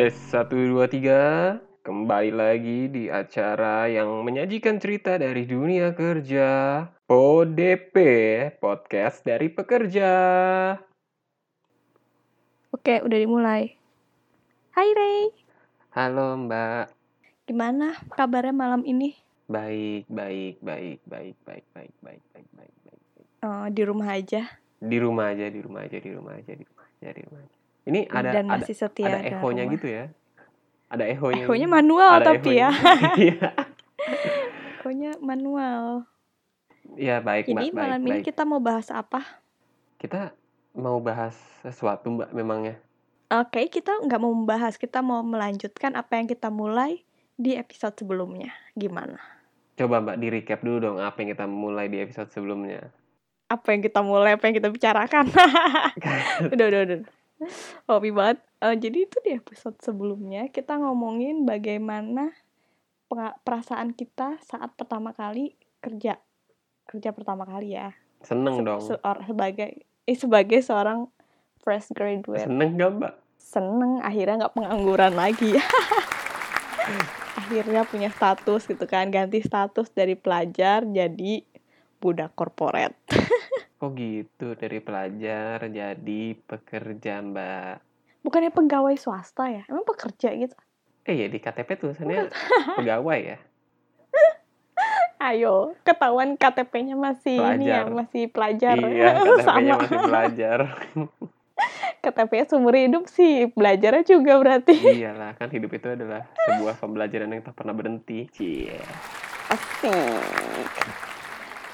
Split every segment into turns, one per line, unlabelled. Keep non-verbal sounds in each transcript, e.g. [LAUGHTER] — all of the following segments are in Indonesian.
Tes 1, 2, 3 Kembali lagi di acara yang menyajikan cerita dari dunia kerja PODP Podcast dari Pekerja
Oke, udah dimulai. Hai Ray,
Halo mbak
gimana kabarnya malam ini?
Baik, baik, baik, baik, baik, baik, baik, baik, baik, baik.
Oh, di rumah aja
Di rumah aja, di rumah aja, di rumah aja, di rumah aja, di rumah aja. Ini ada
dan
ada
masih setia
ada ehonya
rumah.
gitu ya Ada ehonya
Ehonya
gitu.
manual
Ada
tapi ya.
ehonya. Iya. [LAUGHS]
Ehonya manual.
Iya, baik
Ini
baik,
malam ini
baik.
kita mau bahas apa?
Kita mau bahas sesuatu mbak memangnya
Oke, kita nggak mau membahas, kita mau melanjutkan apa yang kita mulai di episode sebelumnya. Gimana?
Coba mbak di recap dulu dong apa yang kita mulai di episode sebelumnya.
Apa yang kita mulai, apa yang kita bicarakan? [LAUGHS] udah, udah, udah. Hobi banget. Eh, jadi itu di episode sebelumnya kita ngomongin bagaimana perasaan kita saat pertama kali kerja. Kerja pertama kali ya.
Seneng
Se-
dong.
seor- sebagai eh, sebagai seorang fresh graduate
Seneng gak mbak?
seneng akhirnya nggak pengangguran lagi [LAUGHS] akhirnya punya status gitu kan ganti status dari pelajar jadi budak korporat [LAUGHS]
Kok gitu dari pelajar jadi pekerja mbak?
bukannya pegawai swasta ya emang pekerja gitu
Eh ya di KTP tulisannya pegawai ya. [LAUGHS]
ayo ketahuan KTP-nya masih ini ya
Pelajar.
masih pelajar
Iya KTP-nya [LAUGHS]
sama
masih pelajar. [LAUGHS]
KTP-nya seumur hidup sih belajarnya juga berarti
Iyalah kan hidup itu adalah sebuah pembelajaran yang tak pernah berhenti. Cie.
Asik.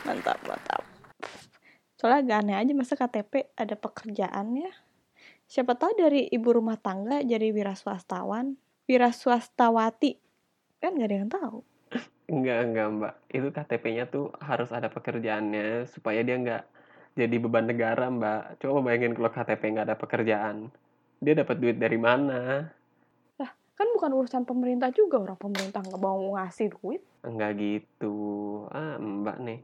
Mantap, mantap. Soalnya agak aneh aja masa KTP ada pekerjaannya. Siapa tahu dari ibu rumah tangga jadi wira swastawan, wira swastawati. Kan gak ada yang tahu.
Enggak, enggak mbak. Itu KTP-nya tuh harus ada pekerjaannya supaya dia enggak jadi beban negara mbak. Coba bayangin kalau KTP nggak ada pekerjaan. Dia dapat duit dari mana?
Kan bukan urusan pemerintah juga, orang pemerintah nggak mau ngasih duit.
Enggak gitu. Ah mbak nih.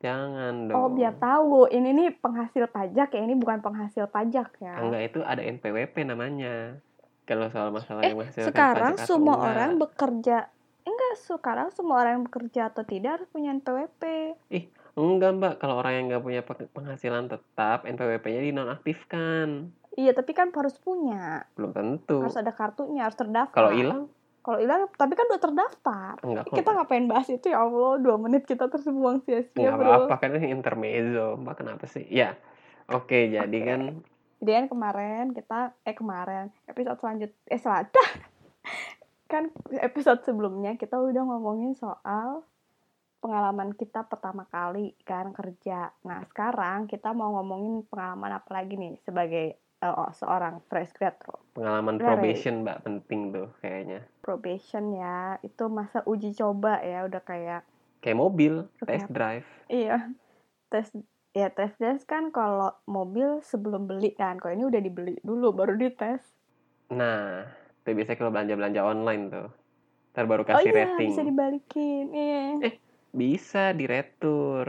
Jangan dong.
Oh, biar tahu. Ini nih penghasil pajak ya, ini bukan penghasil pajak ya.
Enggak itu ada NPWP namanya. Kalau soal masalah
Eh,
yang menghasilkan
Sekarang
pajak atau
semua
enggak.
orang bekerja Enggak, sekarang semua orang yang bekerja atau tidak harus punya NPWP.
Enggak mbak, kalau orang yang nggak punya pe- penghasilan tetap, NPWP-nya dinonaktifkan.
Iya, tapi kan harus punya.
Belum tentu.
harus ada kartunya harus terdaftar
Kalau hilang,
kalau hilang tapi kan udah terdaftar
enggak
kita ngapain bahas itu ya allah dua menit kita terbuang sia-sia
Nggak
bro
apa-apa kan ini intermezzo, mbak kenapa sih? Ya, oke jadi
Oke.
kan
jadi kan kemarin kita eh kemarin episode selanjut eh selanjutnya [LAUGHS] kan episode sebelumnya kita udah ngomongin soal pengalaman kita pertama kali kan kerja nah sekarang kita mau ngomongin pengalaman apa lagi nih sebagai oh, seorang fresh grad
pengalaman
Right.
probation mbak penting tuh kayaknya.
Probation ya itu masa uji coba ya udah kayak
Kayak mobil, test drive.
Iya, tes ya tes drive kan kalau mobil sebelum beli kan, kalau ini udah dibeli dulu baru dites.
Nah, itu biasanya kalau belanja-belanja online tuh. Ntar baru
Oh
kasih
iya,
rating.
bisa dibalikin. Iya.
Eh, Bisa diretur.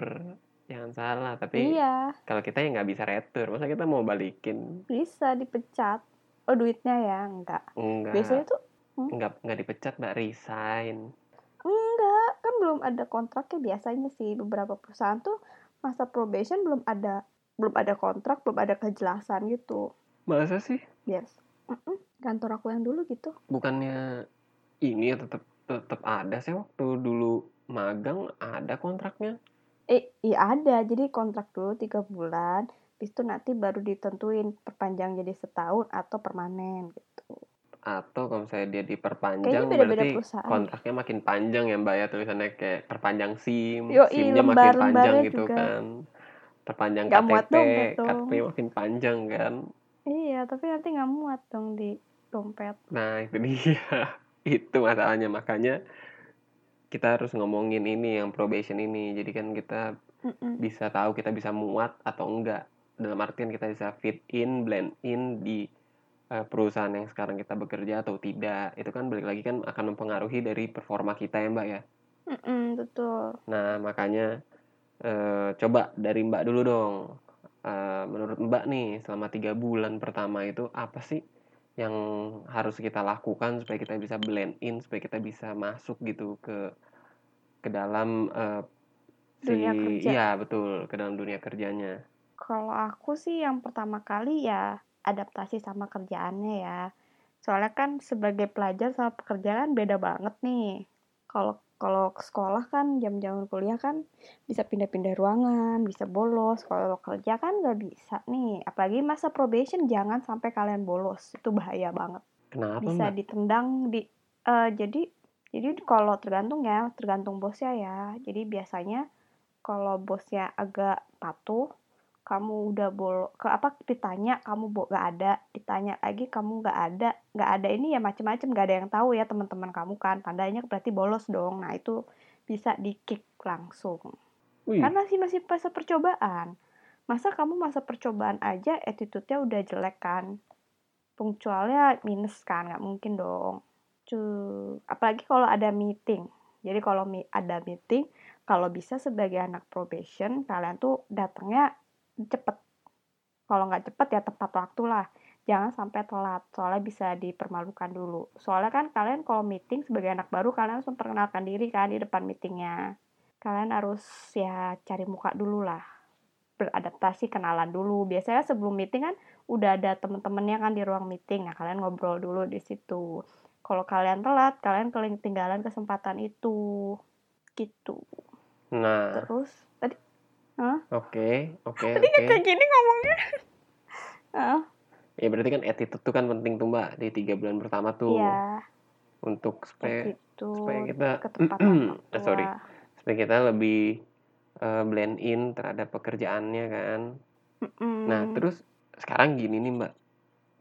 Jangan salah, tapi
Iya,
kalau kita ya nggak bisa retur. Masa kita mau balikin?
bisa dipecat. Oh, duitnya ya, enggak.
Enggak.
Biasanya tuh
Enggak, enggak dipecat, mbak. Resign.
enggak, kan belum ada kontraknya biasanya sih beberapa perusahaan tuh masa probation belum ada belum ada kontrak, belum ada kejelasan gitu.
Masa sih?
Yes. Mm-mm. Kantor aku yang dulu gitu.
Bukannya ini ya tetap tetap ada sih waktu dulu magang ada kontraknya.
Eh, iya ada. Jadi kontrak dulu tiga bulan. Habis itu nanti baru ditentuin perpanjang jadi setahun atau permanen gitu.
Atau kalau misalnya dia diperpanjang
Kayaknya beda-beda
berarti
perusahaan.
kontraknya makin panjang ya mbak ya tulisannya kayak perpanjang SIM,
Yoi,
SIM-nya makin
lembar-lembarnya
panjang gitu
juga.
kan. Perpanjang
Nggak muat
KTP,
dompet.
KTP-nya makin panjang kan.
Iya, tapi nanti nggak muat dong di dompet.
Nah, itu dia. [LAUGHS] itu masalahnya makanya kita harus ngomongin ini yang probation ini. Jadi kan kita
Mm-mm.
bisa tahu kita bisa muat atau enggak. Dalam artian kita bisa fit in, blend in di perusahaan yang sekarang kita bekerja atau tidak. Itu kan balik lagi kan akan mempengaruhi dari performa kita ya, Mbak ya.
Mm-mm, betul.
Nah, makanya eh, coba dari Mbak dulu dong. Eh, menurut Mbak nih, selama tiga bulan pertama itu apa sih yang harus kita lakukan supaya kita bisa blend in supaya kita bisa masuk gitu ke ke dalam uh,
dunia kerja.
iya betul ke dalam dunia kerjanya
Kalau aku sih yang pertama kali ya adaptasi sama kerjaannya ya. Soalnya kan sebagai pelajar sama pekerja kan beda banget nih. Kalau kalau ke sekolah kan jam-jam kuliah kan bisa pindah-pindah ruangan, bisa bolos. Kalau kerja kan nggak bisa nih. Apalagi masa probation jangan sampai kalian bolos. Itu bahaya banget.
kenapa
Bisa
mbak
ditendang di eh, jadi jadi kalau tergantung ya, tergantung bosnya ya. Jadi biasanya kalau bosnya agak patuh, kamu udah bol ke apa ditanya kamu bo gak ada, ditanya lagi kamu gak ada, gak ada ini ya macem-macem gak ada yang tahu ya teman-teman kamu kan, tandanya berarti bolos dong. Nah itu bisa di kick langsung.
Wih,
Kan masih masih masa percobaan. Masa kamu masa percobaan aja attitude-nya udah jelek kan? Punctualnya minus kan, nggak mungkin dong. Cuy, apalagi kalau ada meeting. Jadi kalau ada meeting, kalau bisa sebagai anak probation, kalian tuh datangnya cepet. Kalau nggak cepet ya tepat waktu lah. Jangan sampai telat, soalnya bisa dipermalukan dulu. Soalnya kan kalian kalau meeting sebagai anak baru, kalian harus memperkenalkan diri kan di depan meetingnya. Kalian harus ya cari muka dulu lah. Beradaptasi, kenalan dulu. Biasanya sebelum meeting kan udah ada temen-temennya kan di ruang meeting. Nah, kalian ngobrol dulu di situ. Kalau kalian telat, kalian ketinggalan kesempatan itu. Gitu.
nah
Terus,
oke oke
tadi
oke
kayak gini ngomongnya. Heeh,
ya berarti kan attitude tuh kan penting tuh mbak di tiga bulan pertama tuh
Iya,
untuk supaya
gitu.
supaya kita [CLEARS THROAT] Eh, sorry
tua.
supaya kita lebih eh, blend in terhadap pekerjaannya kan
Mm-mm.
nah terus sekarang gini nih mbak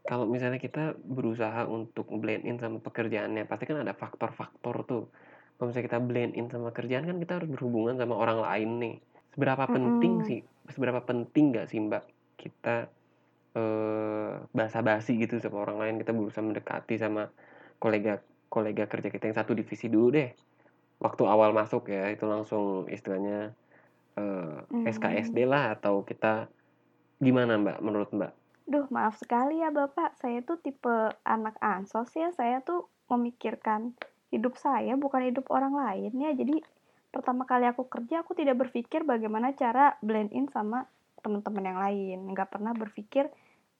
kalau misalnya kita berusaha untuk blend in sama pekerjaannya pasti kan ada faktor-faktor tuh kalau misalnya kita blend in sama kerjaan kan kita harus berhubungan sama orang lain nih seberapa penting
Mm-mm.
sih seberapa penting nggak sih mbak kita eh basa-basi gitu sama orang lain kita berusaha mendekati sama kolega kolega kerja kita yang satu divisi dulu deh waktu awal masuk ya itu langsung istilahnya eh,
Hmm.
SKSD lah atau kita gimana mbak menurut mbak
Duh, maaf sekali ya Bapak. Saya tuh tipe anak ansos ya. Saya tuh memikirkan hidup saya, bukan hidup orang lain ya. Jadi, pertama kali aku kerja, aku tidak berpikir bagaimana cara blend in sama teman-teman yang lain. Nggak pernah berpikir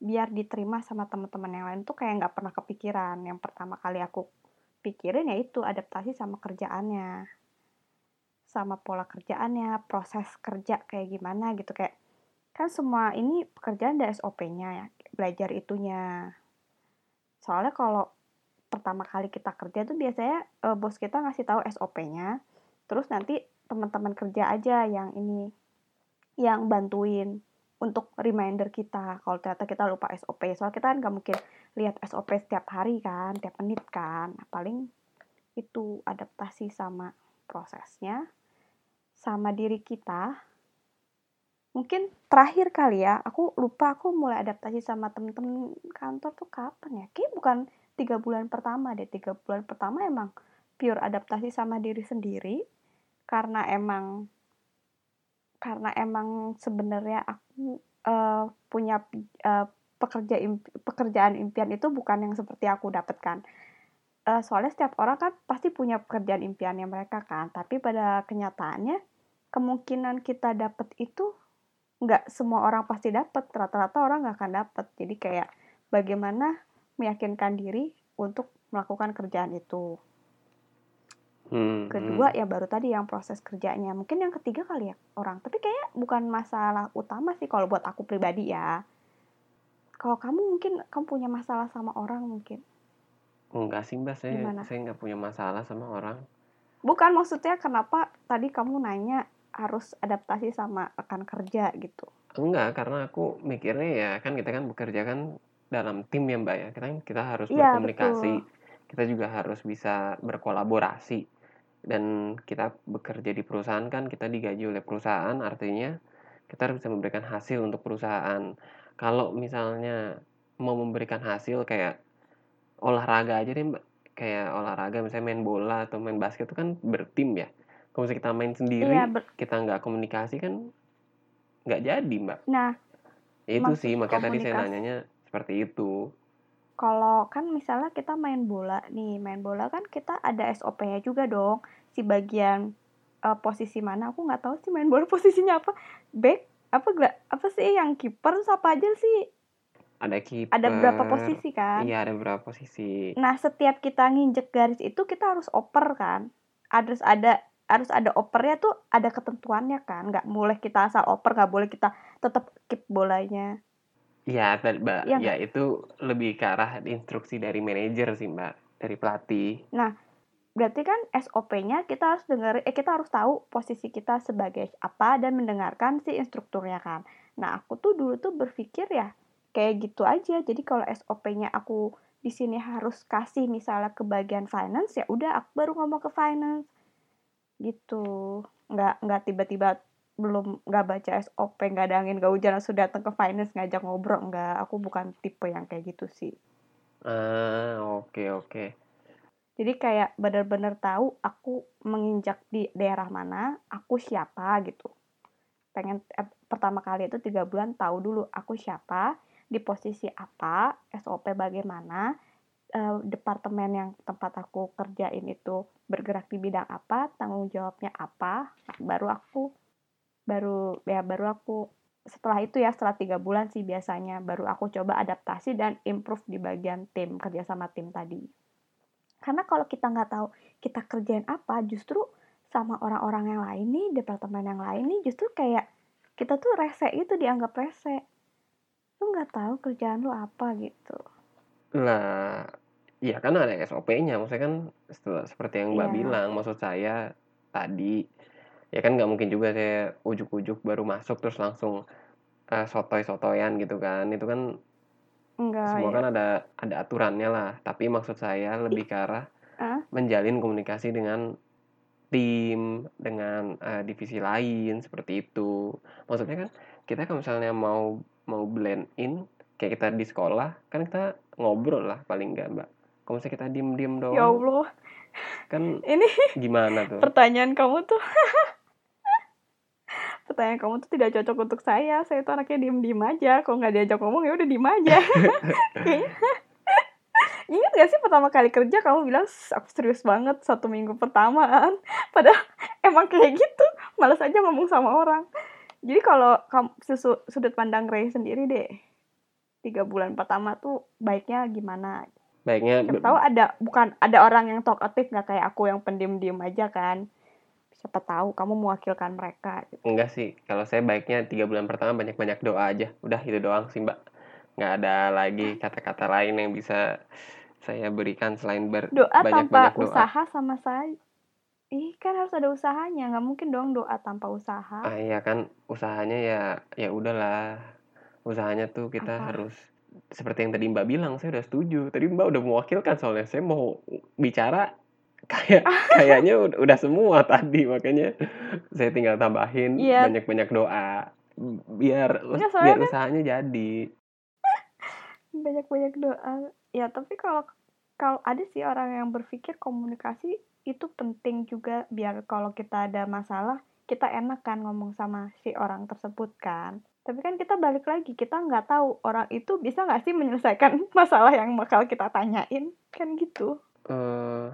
biar diterima sama teman-teman yang lain tuh kayak nggak pernah kepikiran. Yang pertama kali aku pikirin yaitu adaptasi sama kerjaannya. Sama pola kerjaannya, proses kerja kayak gimana gitu. Kayak kan semua ini pekerjaan ada SOP-nya ya, belajar itunya. Soalnya kalau pertama kali kita kerja tuh biasanya eh, bos kita ngasih tahu SOP-nya, terus nanti teman-teman kerja aja yang ini yang bantuin untuk reminder kita kalau ternyata kita lupa SOP. Soalnya kita kan nggak mungkin lihat SOP setiap hari kan, tiap menit kan. Nah, paling itu adaptasi sama prosesnya, sama diri kita, mungkin terakhir kali ya aku lupa aku mulai adaptasi sama temen-temen kantor tuh kapan ya kayak bukan tiga bulan pertama deh tiga bulan pertama emang pure adaptasi sama diri sendiri karena emang karena emang sebenarnya aku eh, punya eh, pekerja imp- pekerjaan impian itu bukan yang seperti aku dapatkan Eh, soalnya setiap orang kan pasti punya pekerjaan impiannya mereka kan. Tapi pada kenyataannya kemungkinan kita dapat itu nggak semua orang pasti dapat rata-rata orang nggak akan dapat jadi kayak bagaimana meyakinkan diri untuk melakukan kerjaan itu
Hmm,
kedua
hmm.
ya baru tadi yang proses kerjanya. Mungkin yang ketiga kali ya orang. Tapi kayak bukan masalah utama sih kalau buat aku pribadi ya. Kalau kamu mungkin kamu punya masalah sama orang mungkin.
Enggak sih mbak. Saya
Gimana?
saya nggak punya masalah sama orang.
Bukan maksudnya kenapa tadi kamu nanya harus adaptasi sama rekan kerja gitu?
Enggak karena aku mikirnya ya kan kita kan bekerja kan dalam tim ya mbak ya. Kita kita harus
Iya,
berkomunikasi.
betul.
kita juga harus bisa berkolaborasi dan kita bekerja di perusahaan kan kita digaji oleh perusahaan artinya kita harus bisa memberikan hasil untuk perusahaan. Kalau misalnya mau memberikan hasil kayak olahraga aja deh mbak. Kayak olahraga misalnya main bola atau main basket itu kan bertim ya. Kalau misalnya kita main sendiri
iya ber-
kita nggak komunikasi kan nggak jadi mbak.
Nah
itu sih makanya tadi saya nanyanya seperti itu
kalau kan misalnya kita main bola nih main bola kan kita ada SOP-nya juga dong. Si bagian uh, posisi mana aku nggak tahu sih main bola [LAUGHS] posisinya apa. Back apa apa sih yang kiper apa aja sih?
Ada kiper.
ada berapa posisi kan?
Iya ada berapa posisi.
Nah setiap kita nginjek garis itu kita harus oper kan. Harus ada harus ada opernya tuh ada ketentuannya kan. Nggak boleh kita asal oper nggak boleh kita tetap keep bolanya
Iya, Mbak. Ya, ya itu lebih ke arah instruksi dari manajer sih, Mbak, dari pelatih.
Nah, berarti kan SOP-nya kita harus dengar eh kita harus tahu posisi kita sebagai apa dan mendengarkan si instrukturnya kan. Nah, aku tuh dulu tuh berpikir ya kayak gitu aja. Jadi kalau SOP-nya aku di sini harus kasih misalnya ke bagian finance ya udah aku baru ngomong ke finance gitu nggak nggak tiba-tiba belum nggak baca SOP nggak ada angin nggak hujan langsung datang ke finance ngajak ngobrol nggak. Aku bukan tipe yang kayak gitu sih.
Ah oke okay, oke. Okay.
jadi kayak benar-benar tahu aku menginjak di daerah mana aku siapa gitu. Pengen eh, pertama kali itu tiga bulan tahu dulu aku siapa di posisi apa SOP bagaimana eh, departemen yang tempat aku kerjain itu bergerak di bidang apa tanggung jawabnya apa nah, baru aku baru ya baru aku setelah itu ya setelah tiga bulan sih biasanya baru aku coba adaptasi dan improve di bagian tim kerja sama tim tadi. Karena kalau kita nggak tahu kita kerjain apa justru sama orang-orang yang lain nih departemen yang lain nih justru kayak kita tuh rese itu dianggap rese. Lu nggak tahu kerjaan lu apa gitu.
Lah iya kan ada SOP-nya maksudnya kan setelah seperti yang mbak yeah. bilang maksud saya tadi ya kan nggak mungkin juga saya ujuk-ujuk baru masuk terus langsung uh, sotoy-sotoyan gitu kan. Itu kan
Enggak,
semua ya. kan ada ada aturannya lah. Tapi maksud saya lebih ke arah
uh?
menjalin komunikasi dengan tim dengan uh, divisi lain seperti itu. Maksudnya kan kita kalau misalnya mau mau blend in kayak kita di sekolah kan kita ngobrol lah paling enggak mbak. Kalau misalnya kita diem diem doang
ya allah.
kan
ini
gimana tuh?
pertanyaan kamu tuh [LAUGHS] pertanyaan kamu tuh tidak cocok untuk saya. Saya tuh anaknya diem diem aja. Kalau nggak diajak ngomong ya udah diem aja. [LAUGHS] [LAUGHS] Ingat gak sih pertama kali kerja kamu bilang aku serius banget satu minggu pertama kan [LAUGHS] padahal emang kayak gitu malas aja ngomong sama orang. Jadi kalau kamu sudut pandang Ray sendiri deh tiga bulan pertama tuh baiknya gimana?
Baiknya
siapa tahu ada bukan ada orang yang talkative nggak kayak aku yang pendiam diem aja kan siapa tahu kamu mewakilkan mereka
gitu. enggak sih kalau saya baiknya tiga bulan pertama banyak banyak doa aja. Udah itu doang sih mbak. Nggak ada lagi kata-kata lain yang bisa saya berikan selain ber
doa banyak tanpa banyak doa. usaha sama saya? Ih kan harus ada usahanya. Nggak mungkin dong doa tanpa usaha.
Ah iya kan usahanya ya ya udahlah. Usahanya tuh kita Apa? harus seperti yang tadi mbak bilang saya udah setuju. Tadi mbak udah mewakilkan soalnya saya mau bicara kayak [LAUGHS] kayaknya udah semua tadi makanya saya tinggal tambahin yeah. banyak-banyak doa biar ya, biar kan usahanya jadi. [LAUGHS]
Banyak-banyak doa. Ya tapi kalau kalau ada sih orang yang berpikir komunikasi itu penting juga biar kalau kita ada masalah kita enak kan ngomong sama si orang tersebut kan. Tapi kan kita balik lagi kita nggak tahu orang itu bisa nggak sih menyelesaikan [LAUGHS] masalah yang bakal kita tanyain kan gitu.
Uh,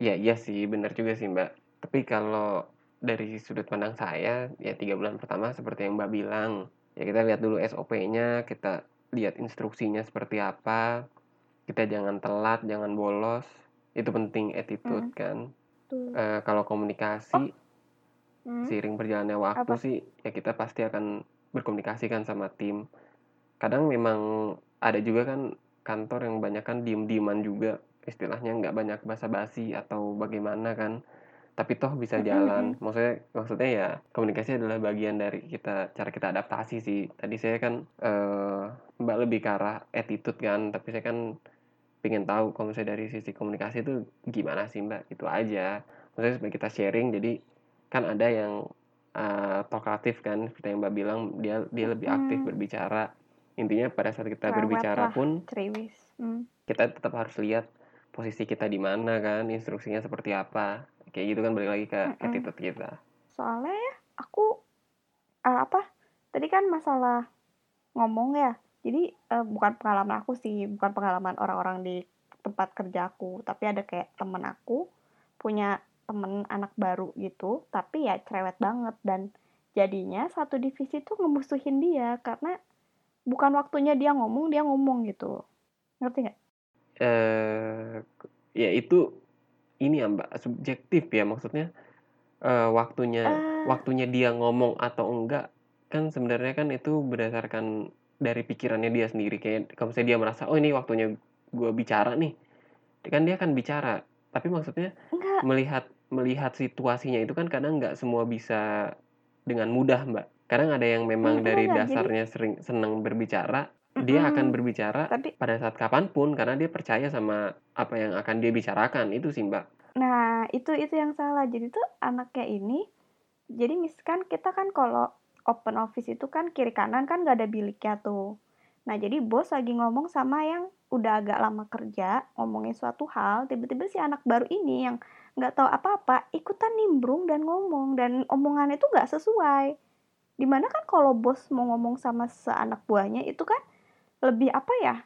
Ya iya sih, benar juga sih Mbak. Tapi kalau dari sudut pandang saya, ya tiga bulan pertama seperti yang Mbak bilang, ya kita lihat dulu SOP-nya, kita lihat instruksinya seperti apa, kita jangan telat, jangan bolos, itu penting attitude hmm. kan. Uh, kalau komunikasi, oh. hmm. seiring berjalannya waktu apa? sih, ya kita pasti akan berkomunikasi kan sama tim. Kadang memang ada juga kan kantor yang banyak kan diem-dieman juga istilahnya nggak banyak basa-basi atau bagaimana kan. Tapi toh bisa jalan. maksudnya maksudnya ya komunikasi adalah bagian dari kita cara kita adaptasi sih. Tadi saya kan uh, mbak lebih ke arah attitude kan. Tapi saya kan pengen tahu kalau misalnya dari sisi komunikasi itu gimana sih mbak? Itu aja. Maksudnya supaya kita sharing. Jadi kan ada yang uh, talkatif kan. Seperti yang mbak bilang dia dia lebih aktif berbicara. Intinya pada saat kita berbicara pun
hmm.
kita tetap harus lihat posisi kita di mana kan instruksinya seperti apa. Kayak gitu kan balik lagi ke mm -mm. attitude kita.
Soalnya ya aku uh, apa tadi kan masalah ngomong ya. Jadi uh, bukan pengalaman aku sih bukan pengalaman orang-orang di tempat kerjaku tapi ada kayak temen aku punya temen anak baru gitu. Tapi ya cerewet banget. Dan jadinya satu divisi tuh ngemusuhin dia. Karena bukan waktunya dia ngomong dia ngomong gitu. Ngerti nggak?
Eh ya itu ini ya mbak subjektif ya maksudnya. Uh, waktunya uh, waktunya dia ngomong atau enggak kan sebenarnya kan itu berdasarkan dari pikirannya dia sendiri. Kayak kalau misalnya dia merasa oh ini waktunya gue bicara nih kan dia akan bicara. Tapi maksudnya enggak. melihat melihat situasinya itu kan kadang nggak semua bisa dengan mudah mbak. Kadang ada yang memang dari enggak, dasarnya jadi... sering senang berbicara dia akan berbicara tapi pada saat kapan pun karena dia percaya sama apa yang akan dia bicarakan. Itu sih mbak.
Nah itu itu yang salah. Jadi tuh anaknya ini jadi misalkan kita kan kalau open office itu kan kiri kanan kan gak ada biliknya tuh. Nah jadi bos lagi ngomong sama yang udah agak lama kerja ngomongin suatu hal, tiba-tiba si anak baru ini yang nggak tahu apa-apa ikutan nimbrung dan ngomong. Dan omongannya itu nggak sesuai. Di mana kan kalau bos mau ngomong sama seanak buahnya itu kan lebih apa ya?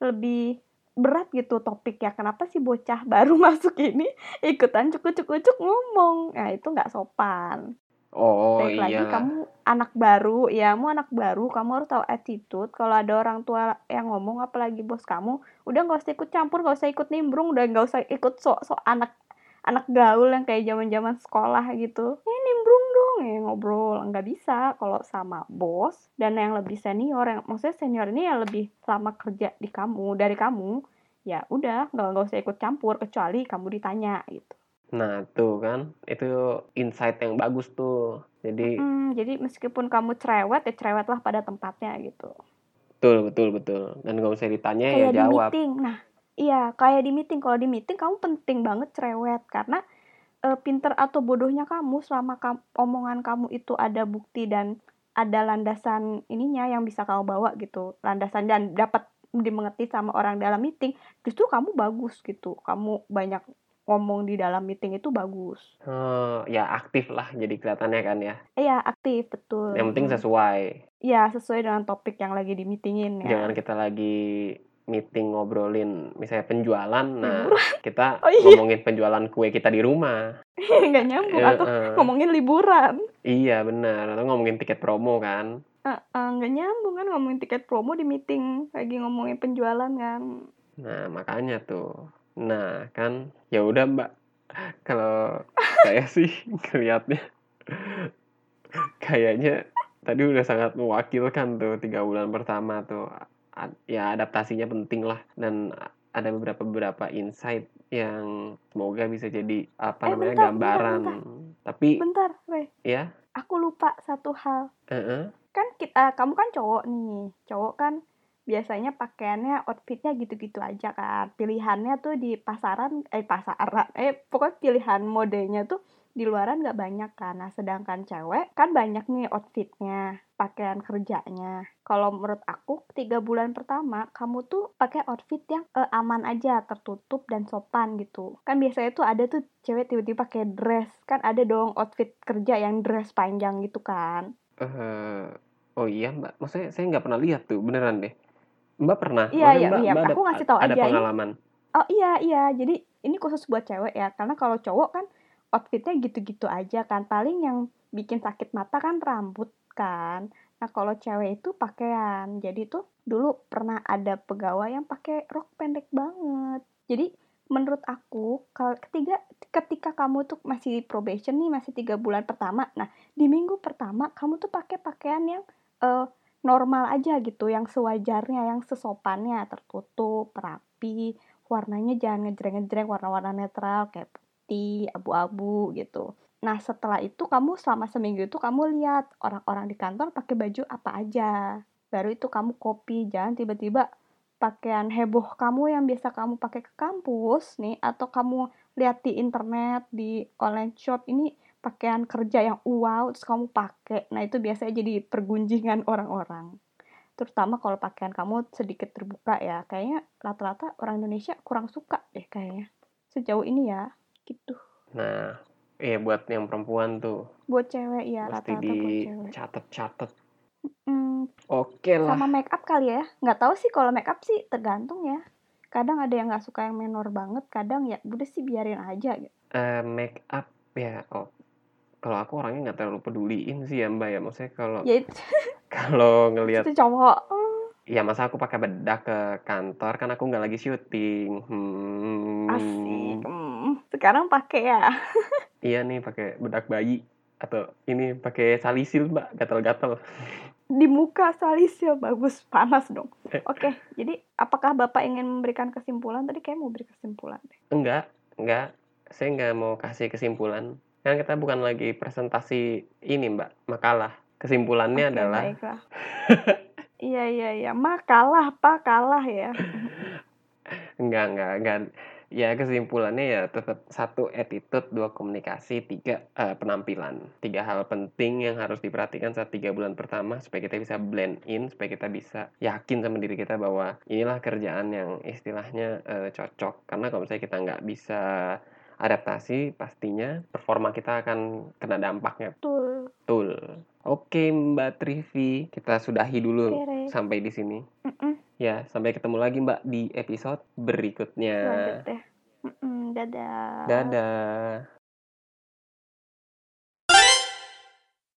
Lebih berat gitu topik ya kenapa sih bocah [LAUGHS] baru masuk ini ikutan cukup-cukup ngomong nah itu nggak sopan
Oh
Baik lagi
iya.
kamu anak baru, ya kamu anak baru, kamu harus tahu attitude. Kalau ada orang tua yang ngomong, apalagi bos kamu, udah nggak usah ikut campur, nggak usah ikut nimbrung, udah nggak usah ikut sok-sok anak anak gaul yang kayak zaman-zaman sekolah gitu. Eh nimbrung dong, ya ngobrol. Nggak bisa kalau sama bos dan yang lebih senior, yang maksudnya senior ini yang lebih lama kerja di kamu dari kamu, ya udah nggak nggak usah ikut campur kecuali kamu ditanya gitu.
Nah, tuh kan, itu insight yang bagus tuh. Jadi
hmm, jadi meskipun kamu cerewet, ya cerewetlah pada tempatnya gitu.
Betul, betul, betul. Dan kalau usah ditanya
kayak
ya
di
jawab.
meeting. Nah, iya, kayak di meeting. Kalau di meeting kamu penting banget cerewet karena e, pinter atau bodohnya kamu selama kam omongan kamu itu ada bukti dan ada landasan ininya yang bisa kamu bawa gitu. Landasan dan dapat dimengerti sama orang dalam meeting, justru kamu bagus gitu. Kamu banyak ngomong di dalam meeting itu bagus.
Oh, ya aktif lah jadi kelihatannya kan ya.
Iya, aktif betul.
Yang penting sesuai.
Iya, sesuai dengan topik yang lagi di meetingin
ya. Jangan kita lagi meeting ngobrolin misalnya penjualan, nah kita [LAUGHS] oh, iya. ngomongin penjualan kue kita di rumah.
Nggak nyambung uh, atau uh. ngomongin liburan.
Iya benar, atau ngomongin tiket promo kan.
Uh, uh, nggak nyambung kan ngomongin tiket promo di meeting lagi ngomongin penjualan kan.
Nah makanya tuh Nah, kan ya udah Mbak. Kalau [LAUGHS] saya sih kelihatnya kayaknya tadi udah sangat mewakilkan tuh tiga bulan pertama tuh ya adaptasinya penting lah. Dan ada beberapa beberapa insight yang semoga bisa jadi apa
eh,
namanya
bentar,
gambaran.
bentar, bentar.
tapi
bentar Re.
ya?
Aku lupa satu hal.
Uh -uh.
kan kita kamu kan cowok nih. Cowok kan biasanya pakaiannya outfitnya gitu-gitu aja kan. Pilihannya tuh di pasaran eh pasaran. Eh pokoknya pilihan modenya tuh di luaran nggak banyak kan nah sedangkan cewek kan banyak nih outfitnya pakaian kerjanya kalau menurut aku tiga bulan pertama kamu tuh pakai outfit yang eh, aman aja tertutup dan sopan gitu kan biasanya tuh ada tuh cewek tiba-tiba pakai dress kan ada dong outfit kerja yang dress panjang gitu kan
uh, oh iya mbak maksudnya saya nggak pernah lihat tuh beneran deh Mbak pernah?
Iya, iya, mbak, iya. Mbak aku ada, ngasih tahu
ada
aja.
pengalaman.
Ini, oh iya, iya. Jadi ini khusus buat cewek ya. Karena kalau cowok kan outfitnya gitu-gitu aja kan. Paling yang bikin sakit mata kan rambut kan. Nah kalau cewek itu pakaian. Jadi tuh dulu pernah ada pegawai yang pakai rok pendek banget. Jadi menurut aku kalau ketiga ketika kamu tuh masih probation nih masih tiga bulan pertama nah di minggu pertama kamu tuh pakai pakaian yang uh, normal aja gitu yang sewajarnya yang sesopannya tertutup rapi warnanya jangan ngejreng-ngejreng warna-warna netral kayak putih abu-abu gitu. Nah setelah itu kamu selama seminggu itu kamu lihat orang-orang di kantor pakai baju apa aja. Baru itu kamu copy jangan tiba-tiba pakaian heboh kamu yang biasa kamu pakai ke kampus nih atau kamu lihat di internet di online shop ini pakaian kerja yang wow terus kamu pakai. Nah itu biasanya jadi pergunjingan [LAUGHS] orang-orang. Terutama kalau pakaian kamu sedikit terbuka ya. Kayaknya rata-rata orang Indonesia kurang suka deh kayaknya. Sejauh ini ya gitu.
Nah iya buat yang perempuan tuh.
Buat cewek ya rata-rata buat cewek.
catet-catet
mm,
Oke lah.
sama make up kali ya. Nggak tahu sih kalau make up sih tergantung ya. Kadang ada yang nggak suka yang menor banget kadang ya udah sih biarin aja gitu.
Eh, make up ya. Oh, kalau aku orangnya nggak terlalu peduliin sih ya Mbak ya. Maksudnya kalau
ya [LAUGHS]
kalau ngelihat
itu cowok Hmm,
ya masa aku pakai bedak ke kantor kan aku nggak lagi syuting. Hmm.
asik Hmm, sekarang pakai ya [LAUGHS]
Iya nih pakai bedak bayi atau ini pakai salisil Mbak, gatal-gatal.
di muka salisil bagus panas dong
Eh.
oke jadi apakah bapak ingin memberikan kesimpulan tadi kayak mau beri kesimpulan deh
Enggak, enggak. Saya nggak mau kasih kesimpulan. Kan kita bukan lagi presentasi ini Mbak, makalah. Kesimpulannya
Oke,
adalah
baiklah. [LAUGHS] iya iya iya mak kalah pak kalah ya [CLEARS THROAT]
enggak, enggak, enggak. Ya kesimpulannya ya tetap satu attitude, dua komunikasi, tiga eh, penampilan. Tiga hal penting yang harus diperhatikan saat tiga bulan pertama supaya kita bisa blend in, supaya kita bisa yakin sama diri kita bahwa inilah kerjaan yang istilahnya eh, cocok. Karena kalau misalnya kita nggak bisa adaptasi, pastinya performa kita akan kena dampaknya.
betul
Betul. Oke Mbak Trivi, kita sudahi dulu
Oke, Re.
sampai di sini.
Mm-mm,
Ya, sampai ketemu lagi Mbak di episode berikutnya.
selanjutnya Mm-mm, dadah
Dadah.